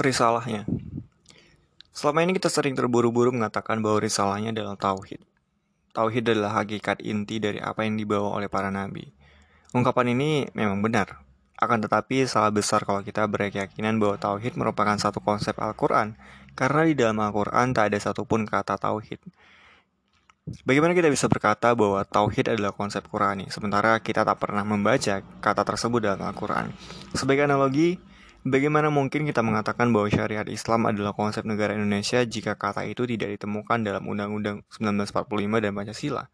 Risalahnya Selama ini kita sering terburu-buru mengatakan bahwa risalahnya adalah tauhid. Tauhid adalah hakikat inti dari apa yang dibawa oleh para nabi. Ungkapan ini memang benar, akan tetapi salah besar kalau kita berkeyakinan bahwa tauhid merupakan satu konsep Al-Quran, karena di dalam Al-Quran tak ada satupun kata tauhid. Bagaimana kita bisa berkata bahwa tauhid adalah konsep Qurani, sementara kita tak pernah membaca kata tersebut dalam Al-Quran? Sebagai analogi, Bagaimana mungkin kita mengatakan bahwa syariat Islam adalah konsep negara Indonesia jika kata itu tidak ditemukan dalam Undang-Undang 1945 dan Pancasila?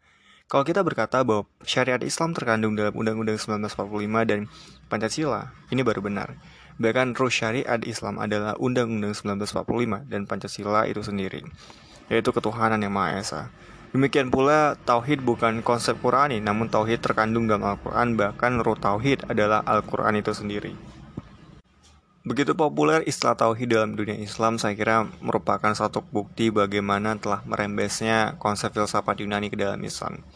Kalau kita berkata bahwa syariat Islam terkandung dalam Undang-Undang 1945 dan Pancasila, ini baru benar. Bahkan ruh syariat Islam adalah Undang-Undang 1945 dan Pancasila itu sendiri, yaitu ketuhanan yang Maha Esa. Demikian pula, tauhid bukan konsep Qurani, namun tauhid terkandung dalam Al-Quran, bahkan ruh tauhid adalah Al-Quran itu sendiri. Begitu populer istilah tauhid dalam dunia Islam, saya kira merupakan satu bukti bagaimana telah merembesnya konsep filsafat Yunani ke dalam Islam.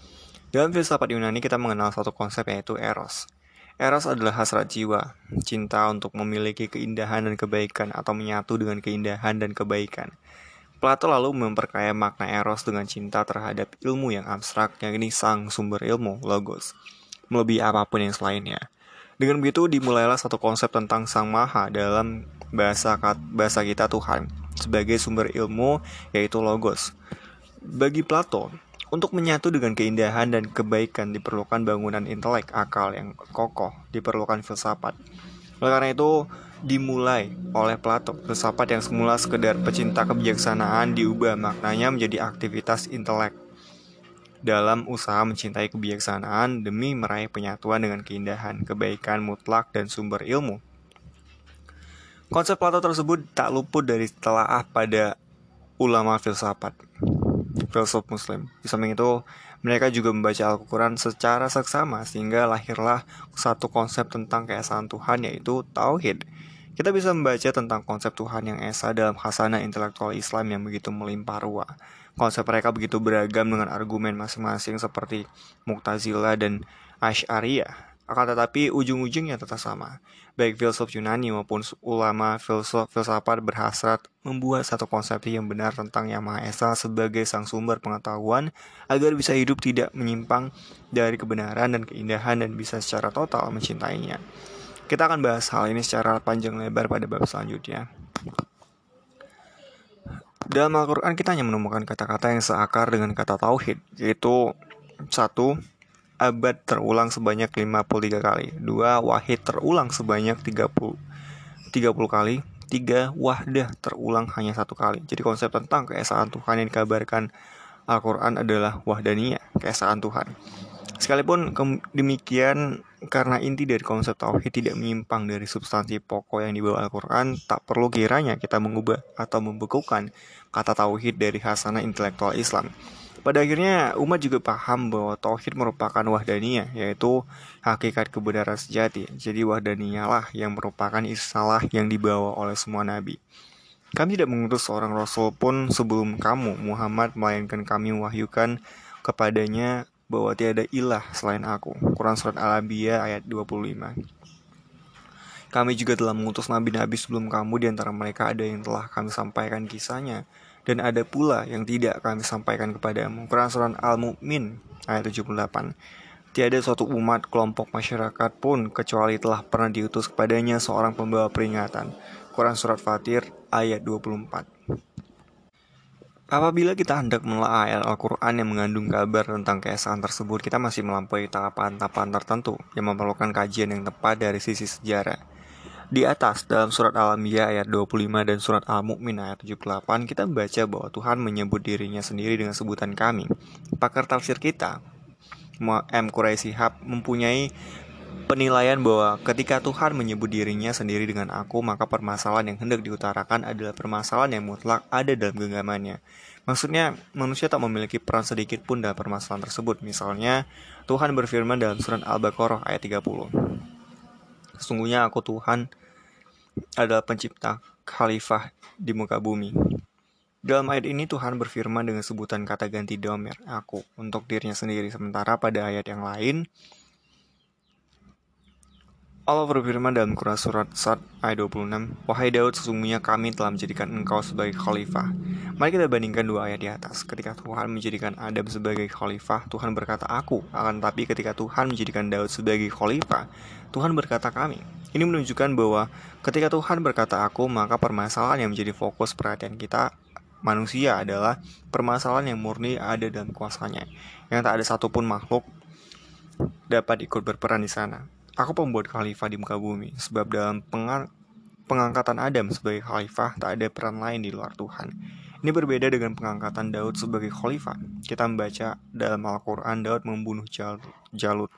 Dalam filsafat Yunani kita mengenal satu konsep yaitu eros. Eros adalah hasrat jiwa, cinta untuk memiliki keindahan dan kebaikan atau menyatu dengan keindahan dan kebaikan. Plato lalu memperkaya makna eros dengan cinta terhadap ilmu yang abstrak, yakni sang sumber ilmu, logos, melebihi apa pun yang selainnya. Dengan begitu dimulailah satu konsep tentang Sang Maha dalam bahasa bahasa kita Tuhan sebagai sumber ilmu yaitu logos. Bagi Plato, untuk menyatu dengan keindahan dan kebaikan diperlukan bangunan intelek akal yang kokoh, diperlukan filsafat. Oleh karena itu, dimulai oleh Plato, filsafat yang semula sekedar pecinta kebijaksanaan diubah maknanya menjadi aktivitas intelek dalam usaha mencintai kebijaksanaan demi meraih penyatuan dengan keindahan, kebaikan mutlak, dan sumber ilmu. Konsep Plato tersebut tak luput dari telaah pada ulama filsafat, filsuf muslim. Di samping itu, mereka juga membaca Al-Quran secara seksama sehingga lahirlah satu konsep tentang keesaan Tuhan yaitu Tauhid. Kita bisa membaca tentang konsep Tuhan yang esa dalam khasana intelektual Islam yang begitu melimpah ruah. Konsep mereka begitu beragam dengan argumen masing-masing seperti Mu'tazilah dan Asy'ariyah. Akan tetapi ujung-ujungnya tetap sama. Baik filsuf Yunani maupun ulama filsuf filsafat berhasrat membuat satu konsepsi yang benar tentang Yang Maha Esa sebagai sang sumber pengetahuan agar bisa hidup tidak menyimpang dari kebenaran dan keindahan dan bisa secara total mencintainya. Kita akan bahas hal ini secara panjang lebar pada bab selanjutnya. Dalam Al-Quran kita hanya menemukan kata-kata yang seakar dengan kata tauhid, yaitu satu abad terulang sebanyak 53 kali, dua wahid terulang sebanyak 30 30 kali, tiga wahdah terulang hanya satu kali. Jadi konsep tentang keesaan Tuhan yang dikabarkan Al-Quran adalah wahdaniyah, keesaan Tuhan. Sekalipun demikian, karena inti dari konsep tauhid tidak menyimpang dari substansi pokok yang dibawa Al-Quran, tak perlu kiranya kita mengubah atau membekukan kata tauhid dari hasana intelektual Islam. Pada akhirnya, umat juga paham bahwa tauhid merupakan wahdaniyah, yaitu hakikat kebenaran sejati. Jadi wahdaniyah lah yang merupakan istilah yang dibawa oleh semua nabi. Kami tidak mengutus seorang rasul pun sebelum kamu, Muhammad, melainkan kami wahyukan kepadanya bahwa tiada ilah selain aku. Quran Surat Al-Anbiya ayat 25 Kami juga telah mengutus nabi-nabi sebelum kamu di antara mereka ada yang telah kami sampaikan kisahnya dan ada pula yang tidak kami sampaikan kepadamu. Quran Surat Al-Mu'min ayat 78 Tiada suatu umat kelompok masyarakat pun kecuali telah pernah diutus kepadanya seorang pembawa peringatan. Quran Surat Fatir ayat 24 Apabila kita hendak menelaah Al-Quran yang mengandung kabar tentang keesaan tersebut, kita masih melampaui tahapan-tahapan tertentu yang memerlukan kajian yang tepat dari sisi sejarah. Di atas, dalam surat Al-Anbiya ayat 25 dan surat Al-Mu'min ayat 78, kita membaca bahwa Tuhan menyebut dirinya sendiri dengan sebutan kami. Pakar tafsir kita, M. Quraisy mempunyai penilaian bahwa ketika Tuhan menyebut dirinya sendiri dengan aku, maka permasalahan yang hendak diutarakan adalah permasalahan yang mutlak ada dalam genggamannya. Maksudnya, manusia tak memiliki peran sedikit pun dalam permasalahan tersebut. Misalnya, Tuhan berfirman dalam surat Al-Baqarah ayat 30. Sesungguhnya aku Tuhan adalah pencipta khalifah di muka bumi. Dalam ayat ini Tuhan berfirman dengan sebutan kata ganti domer, aku, untuk dirinya sendiri. Sementara pada ayat yang lain, Allah berfirman dalam Quran Surat Sad ayat 26 Wahai Daud sesungguhnya kami telah menjadikan engkau sebagai khalifah. Mari kita bandingkan dua ayat di atas. Ketika Tuhan menjadikan Adam sebagai khalifah Tuhan berkata aku Akan tetapi ketika Tuhan menjadikan Daud sebagai khalifah Tuhan berkata kami. Ini menunjukkan bahwa ketika Tuhan berkata aku Maka permasalahan yang menjadi fokus perhatian kita manusia adalah permasalahan yang murni ada dalam kuasanya. Yang tak ada satupun makhluk dapat ikut berperan di sana Aku pembuat khalifah di muka bumi, sebab dalam pengang pengangkatan Adam sebagai khalifah tak ada peran lain di luar Tuhan. Ini berbeda dengan pengangkatan Daud sebagai khalifah. Kita membaca dalam Al-Quran Daud membunuh Jalut.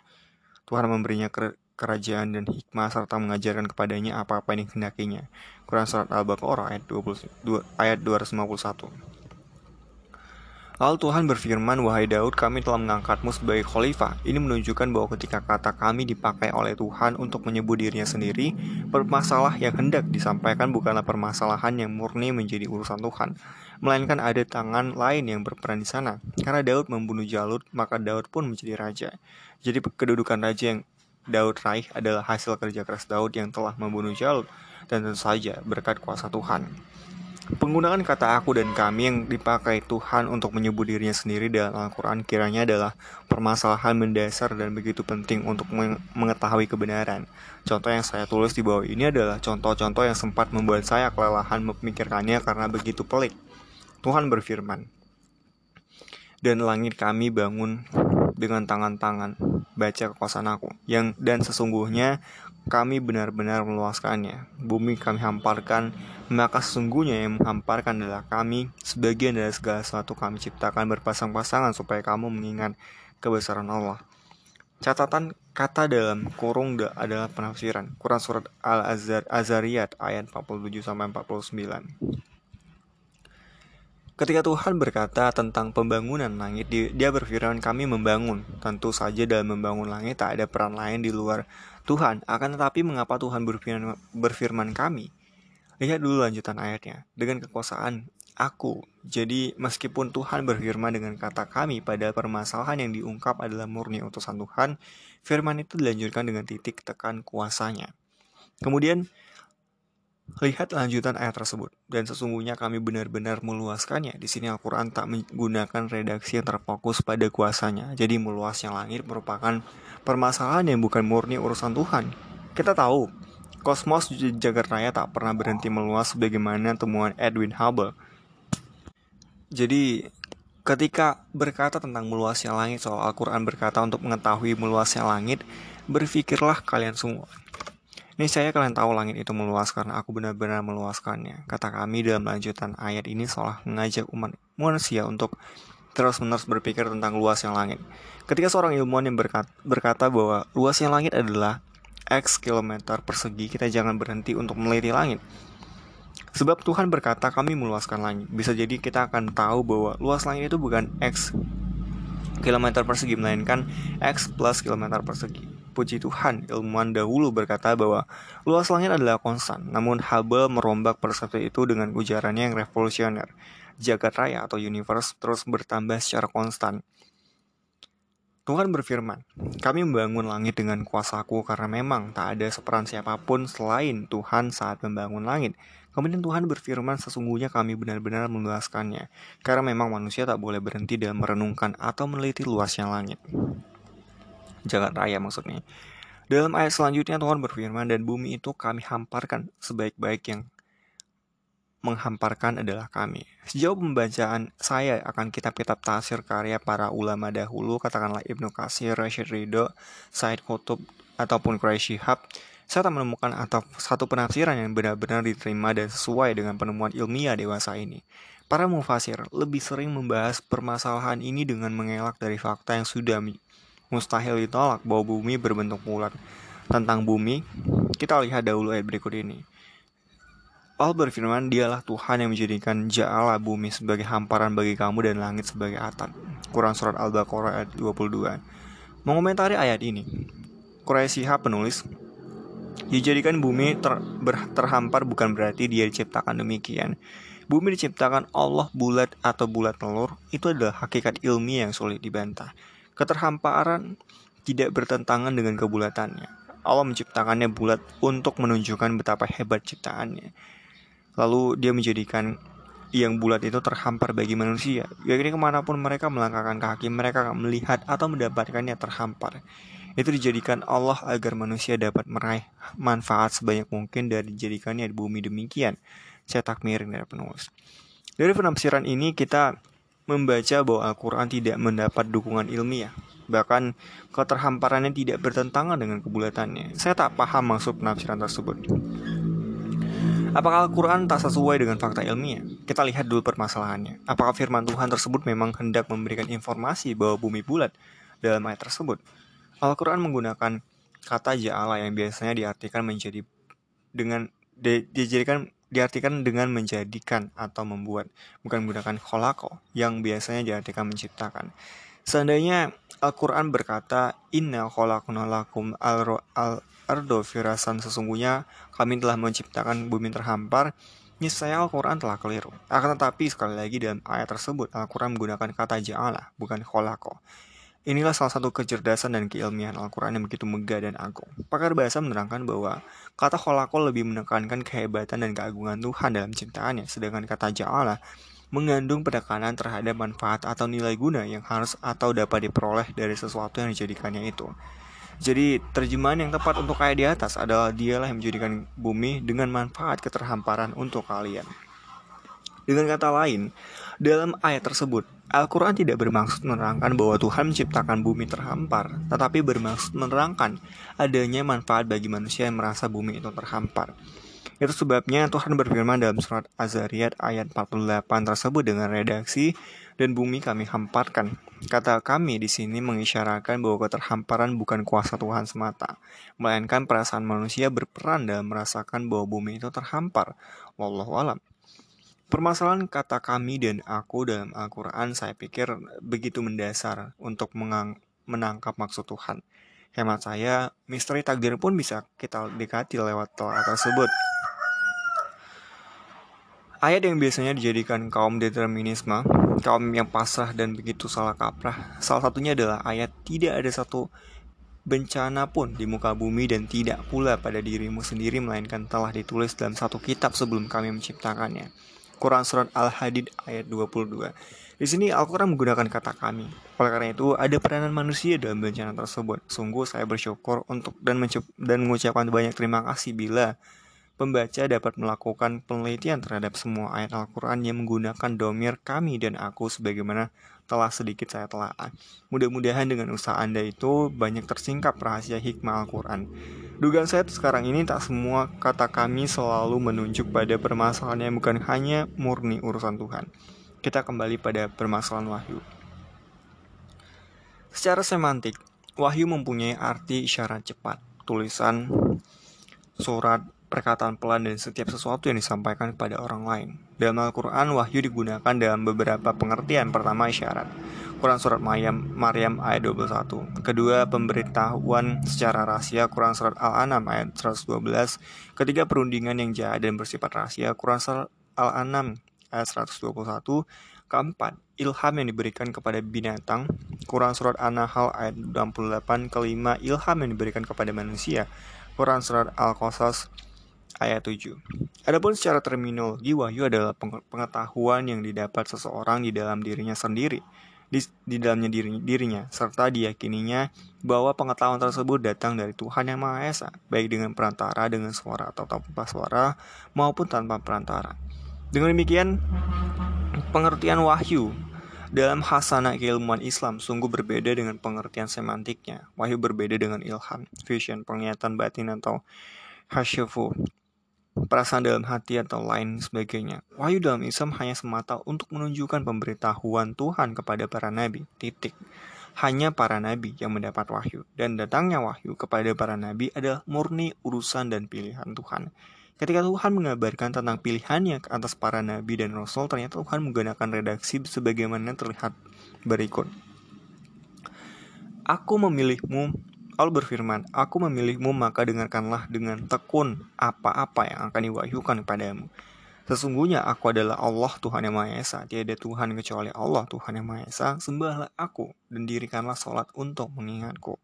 Tuhan memberinya kerajaan dan hikmah serta mengajarkan kepadanya apa-apa yang dikehendakinya. Quran Surat Al-Baqarah ayat, 20, ayat 251. Lalu Tuhan berfirman, Wahai Daud, kami telah mengangkatmu sebagai khalifah. Ini menunjukkan bahwa ketika kata kami dipakai oleh Tuhan untuk menyebut dirinya sendiri, permasalah yang hendak disampaikan bukanlah permasalahan yang murni menjadi urusan Tuhan, melainkan ada tangan lain yang berperan di sana. Karena Daud membunuh Jalut, maka Daud pun menjadi raja. Jadi kedudukan raja yang Daud raih adalah hasil kerja keras Daud yang telah membunuh Jalut, dan tentu saja berkat kuasa Tuhan. Penggunaan kata aku dan kami yang dipakai Tuhan untuk menyebut dirinya sendiri dalam Al-Quran kiranya adalah permasalahan mendasar dan begitu penting untuk mengetahui kebenaran. Contoh yang saya tulis di bawah ini adalah contoh-contoh yang sempat membuat saya kelelahan memikirkannya karena begitu pelik. Tuhan berfirman, Dan langit kami bangun dengan tangan-tangan, baca kekuasaan aku, yang dan sesungguhnya kami benar-benar meluaskannya. Bumi kami hamparkan, maka sesungguhnya yang menghamparkan adalah kami. Sebagian dari segala sesuatu kami ciptakan berpasang-pasangan supaya kamu mengingat kebesaran Allah. Catatan kata dalam kurung adalah penafsiran. Quran surat Al-Azariyat ayat 47 sampai 49. Ketika Tuhan berkata tentang pembangunan langit, dia berfirman kami membangun. Tentu saja dalam membangun langit tak ada peran lain di luar Tuhan. Akan tetapi mengapa Tuhan berfirman, berfirman kami? Lihat dulu lanjutan ayatnya. Dengan kekuasaan aku. Jadi meskipun Tuhan berfirman dengan kata kami pada permasalahan yang diungkap adalah murni utusan Tuhan, firman itu dilanjutkan dengan titik tekan kuasanya. Kemudian Lihat lanjutan ayat tersebut, dan sesungguhnya kami benar-benar meluaskannya. Di sini Al-Quran tak menggunakan redaksi yang terfokus pada kuasanya. Jadi meluasnya langit merupakan permasalahan yang bukan murni urusan Tuhan. Kita tahu, kosmos jagat raya tak pernah berhenti meluas sebagaimana temuan Edwin Hubble. Jadi, ketika berkata tentang meluasnya langit, soal Al-Quran berkata untuk mengetahui meluasnya langit, berpikirlah kalian semua ini saya kalian tahu langit itu meluas karena aku benar-benar meluaskannya. Kata kami dalam lanjutan ayat ini seolah mengajak umat manusia untuk terus-menerus berpikir tentang luasnya langit. Ketika seorang ilmuwan yang berkata, bahwa luasnya langit adalah X kilometer persegi, kita jangan berhenti untuk meliti langit. Sebab Tuhan berkata kami meluaskan langit. Bisa jadi kita akan tahu bahwa luas langit itu bukan X kilometer persegi, melainkan X plus kilometer persegi. Puji Tuhan, ilmuwan dahulu berkata bahwa luas langit adalah konstan, namun Hubble merombak persepsi itu dengan ujarannya yang revolusioner. Jagat raya atau universe terus bertambah secara konstan. Tuhan berfirman, kami membangun langit dengan kuasaku karena memang tak ada seperan siapa pun selain Tuhan saat membangun langit. Kemudian Tuhan berfirman sesungguhnya kami benar-benar meluaskannya, karena memang manusia tak boleh berhenti dalam merenungkan atau meneliti luasnya langit jagat raya maksudnya. Dalam ayat selanjutnya Tuhan berfirman dan bumi itu kami hamparkan sebaik-baik yang menghamparkan adalah kami. Sejauh pembacaan saya akan kitab-kitab tafsir karya para ulama dahulu, katakanlah Ibnu Qasir, Rashid Ridho, Said Qutub, ataupun Quraisy Shihab, saya tak menemukan atau satu penafsiran yang benar-benar diterima dan sesuai dengan penemuan ilmiah dewasa ini. Para mufasir lebih sering membahas permasalahan ini dengan mengelak dari fakta yang sudah mustahil ditolak bahwa bumi berbentuk bulat. Tentang bumi, kita lihat dahulu ayat berikut ini. Allah berfirman, dialah Tuhan yang menjadikan ja'ala bumi sebagai hamparan bagi kamu dan langit sebagai atap. Quran Surat Al-Baqarah ayat 22. Mengomentari ayat ini, Quraisy penulis, Dijadikan bumi ter, ber, terhampar bukan berarti dia diciptakan demikian. Bumi diciptakan Allah bulat atau bulat telur, itu adalah hakikat ilmiah yang sulit dibantah. Keterhamparan tidak bertentangan dengan kebulatannya. Allah menciptakannya bulat untuk menunjukkan betapa hebat ciptaannya. Lalu dia menjadikan yang bulat itu terhampar bagi manusia. Yakni ke mana pun mereka melangkahkan kaki, mereka akan melihat atau mendapatkannya terhampar. Itu dijadikan Allah agar manusia dapat meraih manfaat sebanyak mungkin dari dijadikannya di bumi demikian. Cetak miring dari penulis. Dari penafsiran ini kita membaca bahwa Al-Quran tidak mendapat dukungan ilmiah. Bahkan keterhamparannya tidak bertentangan dengan kebulatannya. Saya tak paham maksud penafsiran tersebut. Apakah Al-Quran tak sesuai dengan fakta ilmiah? Kita lihat dulu permasalahannya. Apakah firman Tuhan tersebut memang hendak memberikan informasi bahwa bumi bulat dalam ayat tersebut? Al-Quran menggunakan kata ja'ala yang biasanya diartikan menjadi dengan di, dijadikan diartikan dengan menjadikan atau membuat, bukan menggunakan kholako yang biasanya diartikan menciptakan. Seandainya Al-Quran berkata, Inna kholakuna lakum al-ardo firasan sesungguhnya kami telah menciptakan bumi terhampar, niscaya Al-Quran telah keliru. Akan tetapi sekali lagi dalam ayat tersebut Al-Quran menggunakan kata ja'ala, bukan kholako. Inilah salah satu kecerdasan dan keilmian Al-Quran yang begitu megah dan agung. Pakar bahasa menerangkan bahwa kata kholako lebih menekankan kehebatan dan keagungan Tuhan dalam ciptaannya, sedangkan kata ja'ala mengandung penekanan terhadap manfaat atau nilai guna yang harus atau dapat diperoleh dari sesuatu yang dijadikannya itu. Jadi terjemahan yang tepat untuk ayat di atas adalah dialah yang menjadikan bumi dengan manfaat keterhamparan untuk kalian. Dengan kata lain, dalam ayat tersebut, Al-Quran tidak bermaksud menerangkan bahwa Tuhan menciptakan bumi terhampar, tetapi bermaksud menerangkan adanya manfaat bagi manusia yang merasa bumi itu terhampar. Itu sebabnya Tuhan berfirman dalam surat Az-Zariyat ayat 48 tersebut dengan redaksi dan bumi kami hamparkan. Kata kami di sini mengisyaratkan bahwa keterhamparan bukan kuasa Tuhan semata, melainkan perasaan manusia berperan dalam merasakan bahwa bumi itu terhampar. Wallahu alam. Permasalahan kata kami dan aku dalam Al-Quran saya pikir begitu mendasar untuk menangkap maksud Tuhan. Hemat saya, misteri takdir pun bisa kita dekati lewat telah tersebut. Ayat yang biasanya dijadikan kaum determinisme, kaum yang pasrah dan begitu salah kaprah, salah satunya adalah ayat tidak ada satu bencana pun di muka bumi dan tidak pula pada dirimu sendiri melainkan telah ditulis dalam satu kitab sebelum kami menciptakannya. Quran Surat Al-Hadid ayat 22 Di sini Al-Quran menggunakan kata kami. Oleh karena itu, ada peranan manusia dalam bencana tersebut. Sungguh saya bersyukur untuk dan, dan mengucapkan banyak terima kasih bila Pembaca dapat melakukan penelitian terhadap semua ayat Al-Quran yang menggunakan domir kami dan aku sebagaimana telah sedikit saya telah. Mudah-mudahan dengan usaha Anda itu banyak tersingkap rahasia hikmah Al-Quran. Dugaan saya sekarang ini tak semua kata kami selalu menunjuk pada permasalahan yang bukan hanya murni urusan Tuhan. Kita kembali pada permasalahan wahyu. Secara semantik, wahyu mempunyai arti isyarat cepat, tulisan, surat, perkataan pelan dan setiap sesuatu yang disampaikan kepada orang lain. Dalam Al-Quran, wahyu digunakan dalam beberapa pengertian. Pertama, isyarat. Quran Surat Maryam, Maryam ayat 21. Kedua, pemberitahuan secara rahasia Quran Surat Al-An'am ayat 112. Ketiga, perundingan yang jahat dan bersifat rahasia Quran Surat Al-An'am ayat 121. Keempat, ilham yang diberikan kepada binatang Quran Surat An-Nahl ayat 68. Kelima, ilham yang diberikan kepada manusia Quran Surat Al-Qasas ayat 7. Adapun secara terminologi, wahyu adalah pengetahuan yang didapat seseorang di dalam dirinya sendiri, di, di dalamnya diri, dirinya, serta diyakininya bahwa pengetahuan tersebut datang dari Tuhan Yang Maha Esa, baik dengan perantara, dengan suara atau tanpa suara, maupun tanpa perantara. Dengan demikian, pengertian wahyu dalam hasanah keilmuan Islam sungguh berbeda dengan pengertian semantiknya. Wahyu berbeda dengan ilham, vision, penglihatan batin atau hasyafu perasaan dalam hati atau lain sebagainya. Wahyu dalam Islam hanya semata untuk menunjukkan pemberitahuan Tuhan kepada para nabi. Titik. Hanya para nabi yang mendapat wahyu dan datangnya wahyu kepada para nabi adalah murni urusan dan pilihan Tuhan. Ketika Tuhan mengabarkan tentang pilihannya ke atas para nabi dan rasul, ternyata Tuhan menggunakan redaksi sebagaimana terlihat berikut. Aku memilihmu Allah berfirman, Aku memilihmu maka dengarkanlah dengan tekun apa-apa yang akan diwahyukan kepadamu. Sesungguhnya aku adalah Allah Tuhan yang Maha Esa, tiada Tuhan kecuali Allah Tuhan yang Maha Esa, sembahlah aku dan dirikanlah sholat untuk mengingatku.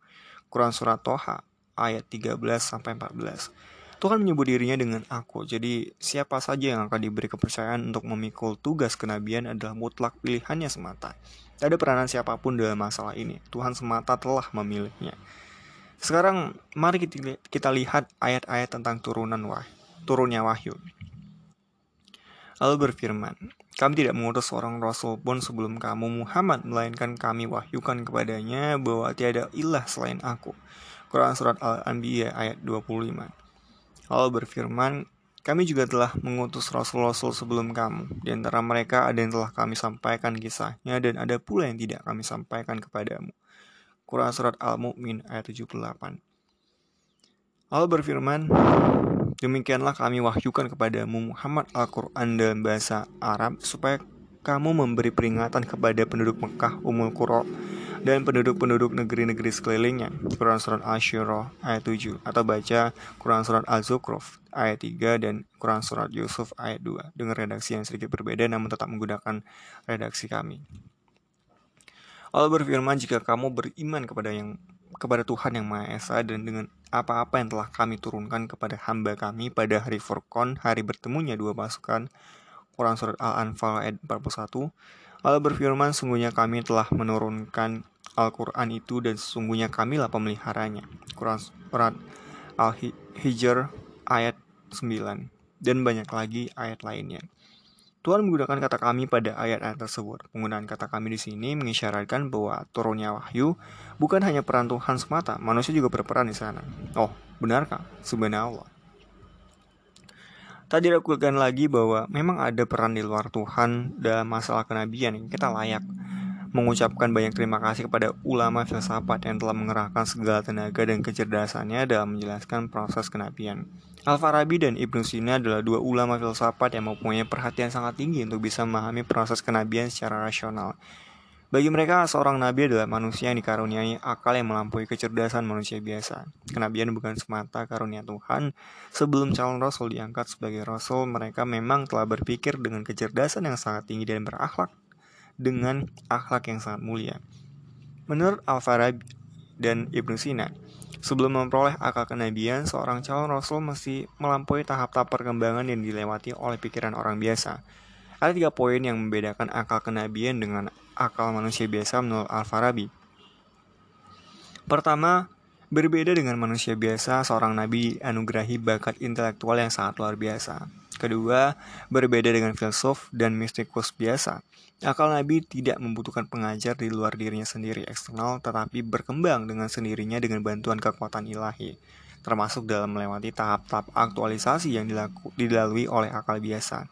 Quran Surat Toha ayat 13 sampai 14. Tuhan menyebut dirinya dengan aku. Jadi siapa saja yang akan diberi kepercayaan untuk memikul tugas kenabian adalah mutlak pilihannya semata. Tidak ada peranan siapa pun dalam masalah ini. Tuhan semata telah memilihnya. Sekarang mari kita lihat ayat-ayat tentang turunan wah, turunnya wahyu. Lalu berfirman, kami tidak mengutus seorang rasul pun sebelum kamu Muhammad, melainkan kami wahyukan kepadanya bahwa tiada ilah selain aku. Quran Surat Al-Anbiya ayat 25 Allah berfirman, kami juga telah mengutus rasul-rasul sebelum kamu. Di antara mereka ada yang telah kami sampaikan kisahnya dan ada pula yang tidak kami sampaikan kepadamu. Quran Surat Al-Mu'min ayat 78 Allah berfirman, Demikianlah kami wahyukan kepadamu Muhammad Al-Quran dalam bahasa Arab supaya kamu memberi peringatan kepada penduduk Mekah Umul Qura dan penduduk-penduduk negeri-negeri sekelilingnya. Quran Surat Al-Shura ayat 7 atau baca Quran Surat Al-Zukhruf ayat 3 dan Quran Surat Yusuf ayat 2 dengan redaksi yang sedikit berbeda namun tetap menggunakan redaksi kami. Allah berfirman jika kamu beriman kepada yang kepada Tuhan yang Maha Esa dan dengan apa-apa yang telah kami turunkan kepada hamba kami pada hari Furqan, hari bertemunya dua pasukan, Quran Surat Al-Anfal ayat 41, Allah berfirman, sungguhnya kami telah menurunkan Al-Quran itu dan sesungguhnya kamilah pemeliharanya. Quran Surat Al-Hijr ayat 9 dan banyak lagi ayat lainnya. Tuhan menggunakan kata kami pada ayat-ayat tersebut. Penggunaan kata kami di sini mengisyaratkan bahwa turunnya wahyu bukan hanya peran Tuhan semata, manusia juga berperan di sana. Oh, benarkah? Subhanallah. Tadi diragukan lagi bahwa memang ada peran di luar Tuhan dalam masalah kenabian yang kita layak mengucapkan banyak terima kasih kepada ulama filsafat yang telah mengerahkan segala tenaga dan kecerdasannya dalam menjelaskan proses kenabian. Al-Farabi dan Ibnu Sina adalah dua ulama filsafat yang mempunyai perhatian sangat tinggi untuk bisa memahami proses kenabian secara rasional. Bagi mereka, seorang nabi adalah manusia yang dikaruniai akal yang melampaui kecerdasan manusia biasa. Kenabian bukan semata karunia Tuhan. Sebelum calon rasul diangkat sebagai rasul, mereka memang telah berpikir dengan kecerdasan yang sangat tinggi dan berakhlak dengan akhlak yang sangat mulia. Menurut Al-Farabi dan Ibnu Sina, sebelum memperoleh akal kenabian, seorang calon rasul mesti melampaui tahap-tahap perkembangan yang dilewati oleh pikiran orang biasa. Ada tiga poin yang membedakan akal kenabian dengan akal manusia biasa menurut Al-Farabi. Pertama, berbeda dengan manusia biasa, seorang nabi anugerahi bakat intelektual yang sangat luar biasa. Kedua, berbeda dengan filsuf dan mistikus biasa. Akal nabi tidak membutuhkan pengajar di luar dirinya sendiri eksternal, tetapi berkembang dengan sendirinya dengan bantuan kekuatan ilahi, termasuk dalam melewati tahap-tahap aktualisasi yang dilalui oleh akal biasa.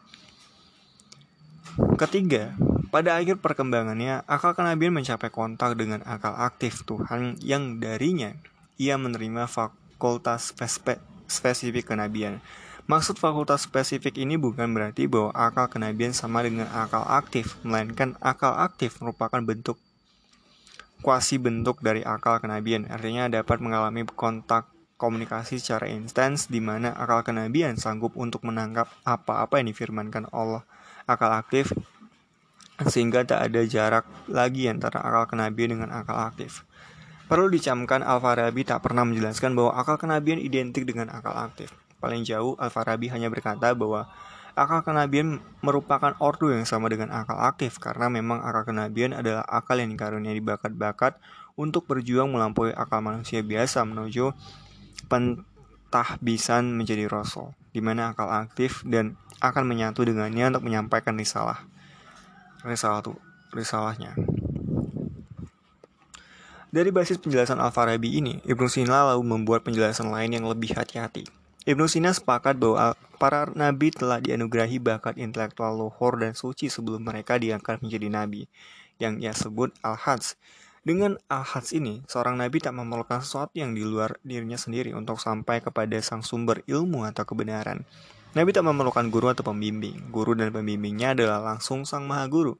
Ketiga, pada akhir perkembangannya, akal kenabian mencapai kontak dengan akal aktif Tuhan yang darinya ia menerima fakultas spe spesifik kenabian. Maksud fakultas spesifik ini bukan berarti bahwa akal kenabian sama dengan akal aktif, melainkan akal aktif merupakan bentuk kuasi bentuk dari akal kenabian. Artinya dapat mengalami kontak komunikasi secara intens di mana akal kenabian sanggup untuk menangkap apa-apa yang difirmankan Allah akal aktif sehingga tak ada jarak lagi antara akal kenabian dengan akal aktif. Perlu dicamkan Al-Farabi tak pernah menjelaskan bahwa akal kenabian identik dengan akal aktif. Paling jauh, Al-Farabi hanya berkata bahwa akal kenabian merupakan ordo yang sama dengan akal aktif karena memang akal kenabian adalah akal yang dikaruniai bakat-bakat untuk berjuang melampaui akal manusia biasa menuju pentahbisan menjadi rasul, di mana akal aktif dan akan menyatu dengannya untuk menyampaikan risalah. Risalah tuh, risalahnya. Dari basis penjelasan Al-Farabi ini, Ibnu Sina lalu membuat penjelasan lain yang lebih hati-hati. Ibnu Sina sepakat bahwa para nabi telah dianugerahi bakat intelektual luhur dan suci sebelum mereka diangkat menjadi nabi, yang ia sebut Al-Hajj. Dengan Al-Hajj ini, seorang nabi tak memerlukan sesuatu yang di luar dirinya sendiri untuk sampai kepada sang sumber ilmu atau kebenaran. Nabi tak memerlukan guru atau pembimbing. Guru dan pembimbingnya adalah langsung sang maha guru.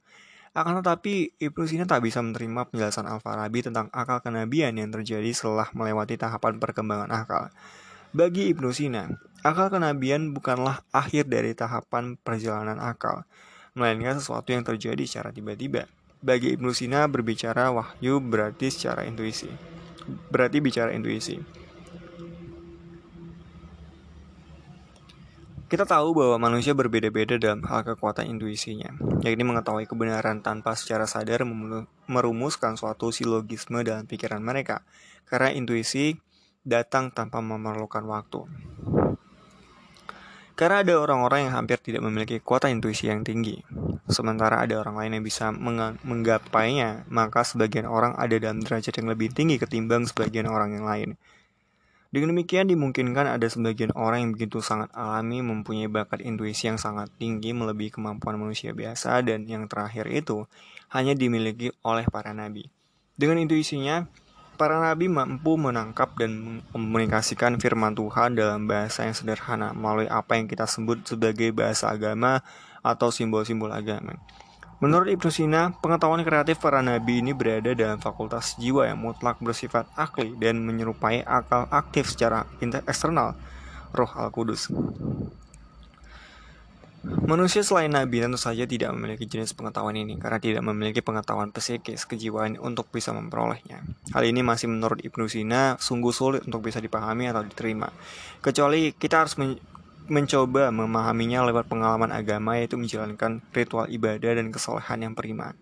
Akan tetapi, Ibnu Sina tak bisa menerima penjelasan Al-Farabi tentang akal kenabian yang terjadi setelah melewati tahapan perkembangan akal. Bagi Ibnu Sina, akal kenabian bukanlah akhir dari tahapan perjalanan akal, melainkan sesuatu yang terjadi secara tiba-tiba. Bagi Ibnu Sina, berbicara wahyu berarti secara intuisi. Berarti bicara intuisi. Kita tahu bahwa manusia berbeda-beda dalam hal kekuatan intuisinya, yakni mengetahui kebenaran tanpa secara sadar merumuskan suatu silogisme dalam pikiran mereka. Karena intuisi datang tanpa memerlukan waktu. Karena ada orang-orang yang hampir tidak memiliki kekuatan intuisi yang tinggi, sementara ada orang lain yang bisa menggapainya, maka sebagian orang ada dalam derajat yang lebih tinggi ketimbang sebagian orang yang lain. Dengan demikian dimungkinkan ada sebagian orang yang begitu sangat alami mempunyai bakat intuisi yang sangat tinggi melebihi kemampuan manusia biasa dan yang terakhir itu hanya dimiliki oleh para nabi. Dengan intuisinya, para nabi mampu menangkap dan mekomunikasikan firman Tuhan dalam bahasa yang sederhana melalui apa yang kita sebut sebagai bahasa agama atau simbol-simbol agama. Menurut Ibnu Sina, pengetahuan kreatif para nabi ini berada dalam fakultas jiwa yang mutlak bersifat akli dan menyerupai akal aktif secara eksternal, roh Al-Kudus. Manusia selain nabi tentu saja tidak memiliki jenis pengetahuan ini karena tidak memiliki pengetahuan psikis kejiwaan untuk bisa memperolehnya. Hal ini masih menurut Ibnu Sina sungguh sulit untuk bisa dipahami atau diterima. Kecuali kita harus mencoba memahaminya lewat pengalaman agama yaitu menjalankan ritual ibadah dan kesolehan yang prima.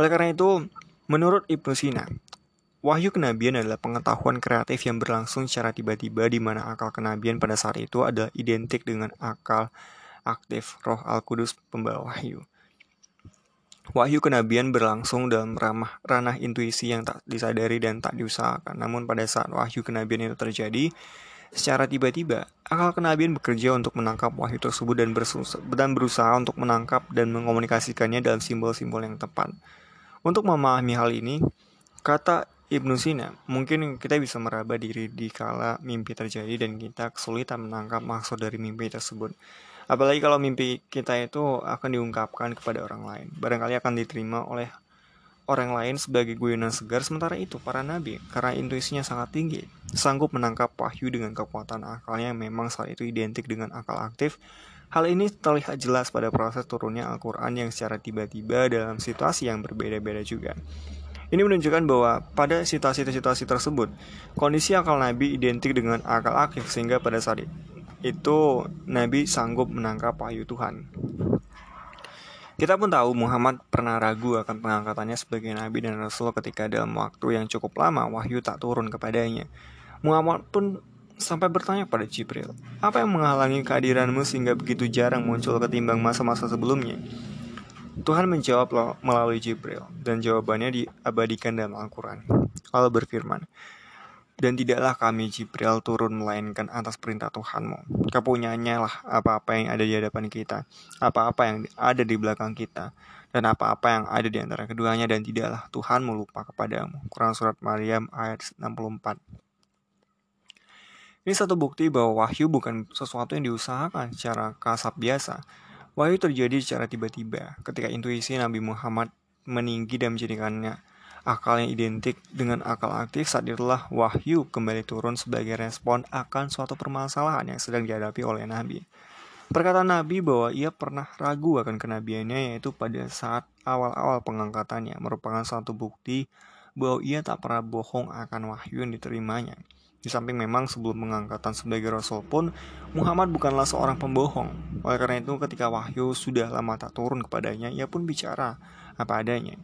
Oleh karena itu, menurut Ibnu Sina, wahyu kenabian adalah pengetahuan kreatif yang berlangsung secara tiba-tiba di mana akal kenabian pada saat itu adalah identik dengan akal aktif roh Al-Kudus pembawa wahyu. Wahyu kenabian berlangsung dalam ramah ranah intuisi yang tak disadari dan tak diusahakan. Namun pada saat wahyu kenabian itu terjadi, Secara tiba-tiba, akal kenabian bekerja untuk menangkap wahyu tersebut dan, dan berusaha untuk menangkap dan mengomunikasikannya dalam simbol-simbol yang tepat. Untuk memahami hal ini, kata Ibnu Sina, mungkin kita bisa meraba diri di kala mimpi terjadi dan kita kesulitan menangkap maksud dari mimpi tersebut. Apalagi kalau mimpi kita itu akan diungkapkan kepada orang lain. Barangkali akan diterima oleh orang lain sebagai guyonan segar sementara itu para nabi karena intuisinya sangat tinggi sanggup menangkap wahyu dengan kekuatan akalnya yang memang saat itu identik dengan akal aktif Hal ini terlihat jelas pada proses turunnya Al-Quran yang secara tiba-tiba dalam situasi yang berbeda-beda juga. Ini menunjukkan bahwa pada situasi-situasi tersebut, kondisi akal Nabi identik dengan akal aktif sehingga pada saat itu Nabi sanggup menangkap wahyu Tuhan. Kita pun tahu Muhammad pernah ragu akan pengangkatannya sebagai nabi dan rasul ketika dalam waktu yang cukup lama wahyu tak turun kepadanya. Muhammad pun sampai bertanya pada Jibril, apa yang menghalangi kehadiranmu sehingga begitu jarang muncul ketimbang masa-masa sebelumnya? Tuhan menjawab melalui Jibril, dan jawabannya diabadikan dalam Al-Quran. Lalu berfirman, dan tidaklah kami Jibril turun melainkan atas perintah Tuhanmu. Kepunyaannya lah apa-apa yang ada di hadapan kita, apa-apa yang ada di belakang kita, dan apa-apa yang ada di antara keduanya dan tidaklah Tuhanmu lupa kepadamu. Quran Surat Maryam ayat 64 Ini satu bukti bahwa wahyu bukan sesuatu yang diusahakan secara kasap biasa. Wahyu terjadi secara tiba-tiba ketika intuisi Nabi Muhammad meninggi dan menjadikannya Akal yang identik dengan akal aktif saat itulah wahyu kembali turun sebagai respon akan suatu permasalahan yang sedang dihadapi oleh Nabi. Perkataan Nabi bahwa ia pernah ragu akan kenabiannya yaitu pada saat awal-awal pengangkatannya merupakan suatu bukti bahwa ia tak pernah bohong akan wahyu yang diterimanya. Di samping memang sebelum pengangkatan sebagai rasul pun, Muhammad bukanlah seorang pembohong. Oleh karena itu ketika wahyu sudah lama tak turun kepadanya, ia pun bicara apa adanya.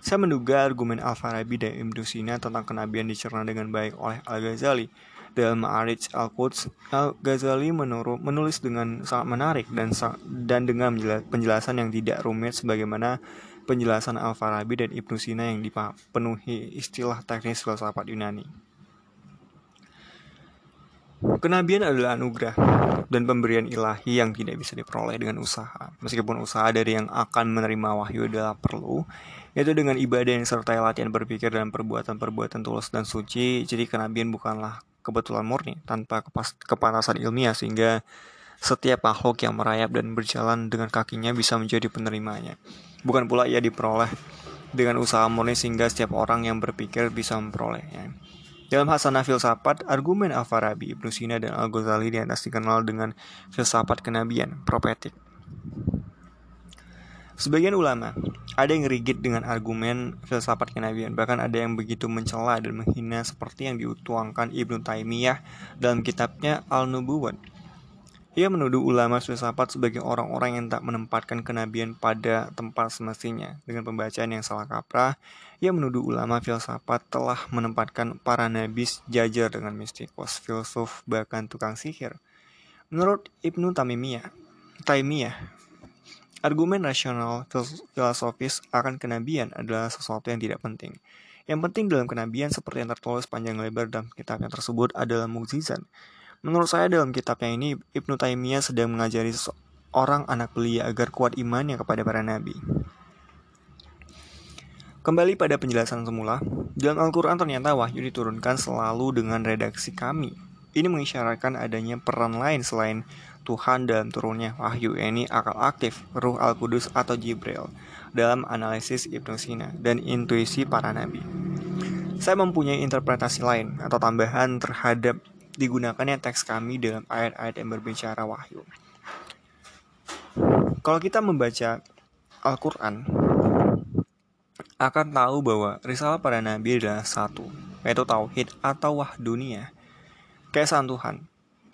Saya menduga argumen Al-Farabi dan Ibnu Sina tentang kenabian dicerna dengan baik oleh Al-Ghazali. Dalam Ma'arij Al-Quds, Al-Ghazali menulis dengan sangat menarik dan, dan dengan penjelasan yang tidak rumit sebagaimana penjelasan Al-Farabi dan Ibnu Sina yang dipenuhi istilah teknis filsafat Yunani. Kenabian adalah anugerah dan pemberian ilahi yang tidak bisa diperoleh dengan usaha. Meskipun usaha dari yang akan menerima wahyu adalah perlu, yaitu dengan ibadah yang sertai latihan berpikir dan perbuatan-perbuatan tulus dan suci. Jadi kenabian bukanlah kebetulan murni tanpa kepas kepanasan ilmiah sehingga setiap makhluk yang merayap dan berjalan dengan kakinya bisa menjadi penerimanya. Bukan pula ia diperoleh dengan usaha murni sehingga setiap orang yang berpikir bisa memperolehnya. Dalam hasanah filsafat, argumen Al-Farabi, Ibnu Sina, dan Al-Ghazali di atas dikenal dengan filsafat kenabian, profetik. Sebagian ulama ada yang rigid dengan argumen filsafat kenabian, bahkan ada yang begitu mencela dan menghina seperti yang diutuangkan Ibnu Taimiyah dalam kitabnya Al-Nubuwat. Ia menuduh ulama filsafat sebagai orang-orang yang tak menempatkan kenabian pada tempat semestinya. Dengan pembacaan yang salah kaprah, ia menuduh ulama filsafat telah menempatkan para nabi jajar dengan mistikus, filsuf, bahkan tukang sihir. Menurut Ibnu Tamimiyah, Taimiyah, argumen rasional filosofis akan kenabian adalah sesuatu yang tidak penting. Yang penting dalam kenabian seperti yang tertulis panjang lebar dalam kitab yang tersebut adalah mukjizat. Menurut saya dalam kitabnya ini Ibnu Taimiyah sedang mengajari seorang anak belia agar kuat imannya kepada para nabi. Kembali pada penjelasan semula, dalam Al-Quran ternyata wahyu diturunkan selalu dengan redaksi kami. Ini mengisyaratkan adanya peran lain selain Tuhan dalam turunnya wahyu, ini akal aktif, ruh Al-Kudus atau Jibril, dalam analisis Ibnu Sina dan intuisi para nabi. Saya mempunyai interpretasi lain atau tambahan terhadap digunakannya teks kami dalam ayat-ayat yang berbicara wahyu. Kalau kita membaca Al-Quran, akan tahu bahwa risalah para nabi adalah satu, yaitu tauhid atau wahdunia, keesaan Tuhan.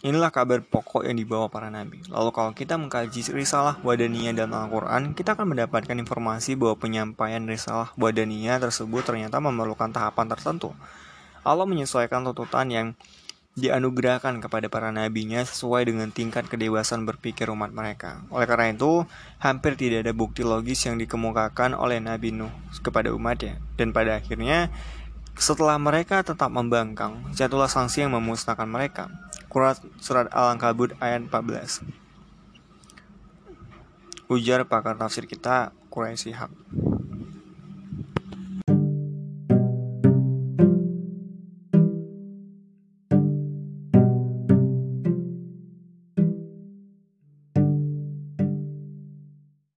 Inilah kabar pokok yang dibawa para nabi. Lalu kalau kita mengkaji risalah wadania dalam Al-Quran, kita akan mendapatkan informasi bahwa penyampaian risalah wadania tersebut ternyata memerlukan tahapan tertentu. Allah menyesuaikan tuntutan yang dianugerahkan kepada para nabinya sesuai dengan tingkat kedewasaan berpikir umat mereka. Oleh karena itu, hampir tidak ada bukti logis yang dikemukakan oleh Nabi Nuh kepada umatnya. Dan pada akhirnya, setelah mereka tetap membangkang, jatuhlah sanksi yang memusnahkan mereka. Kurat Surat Al-Ankabut ayat 14 Ujar pakar tafsir kita, Quraisy Haq.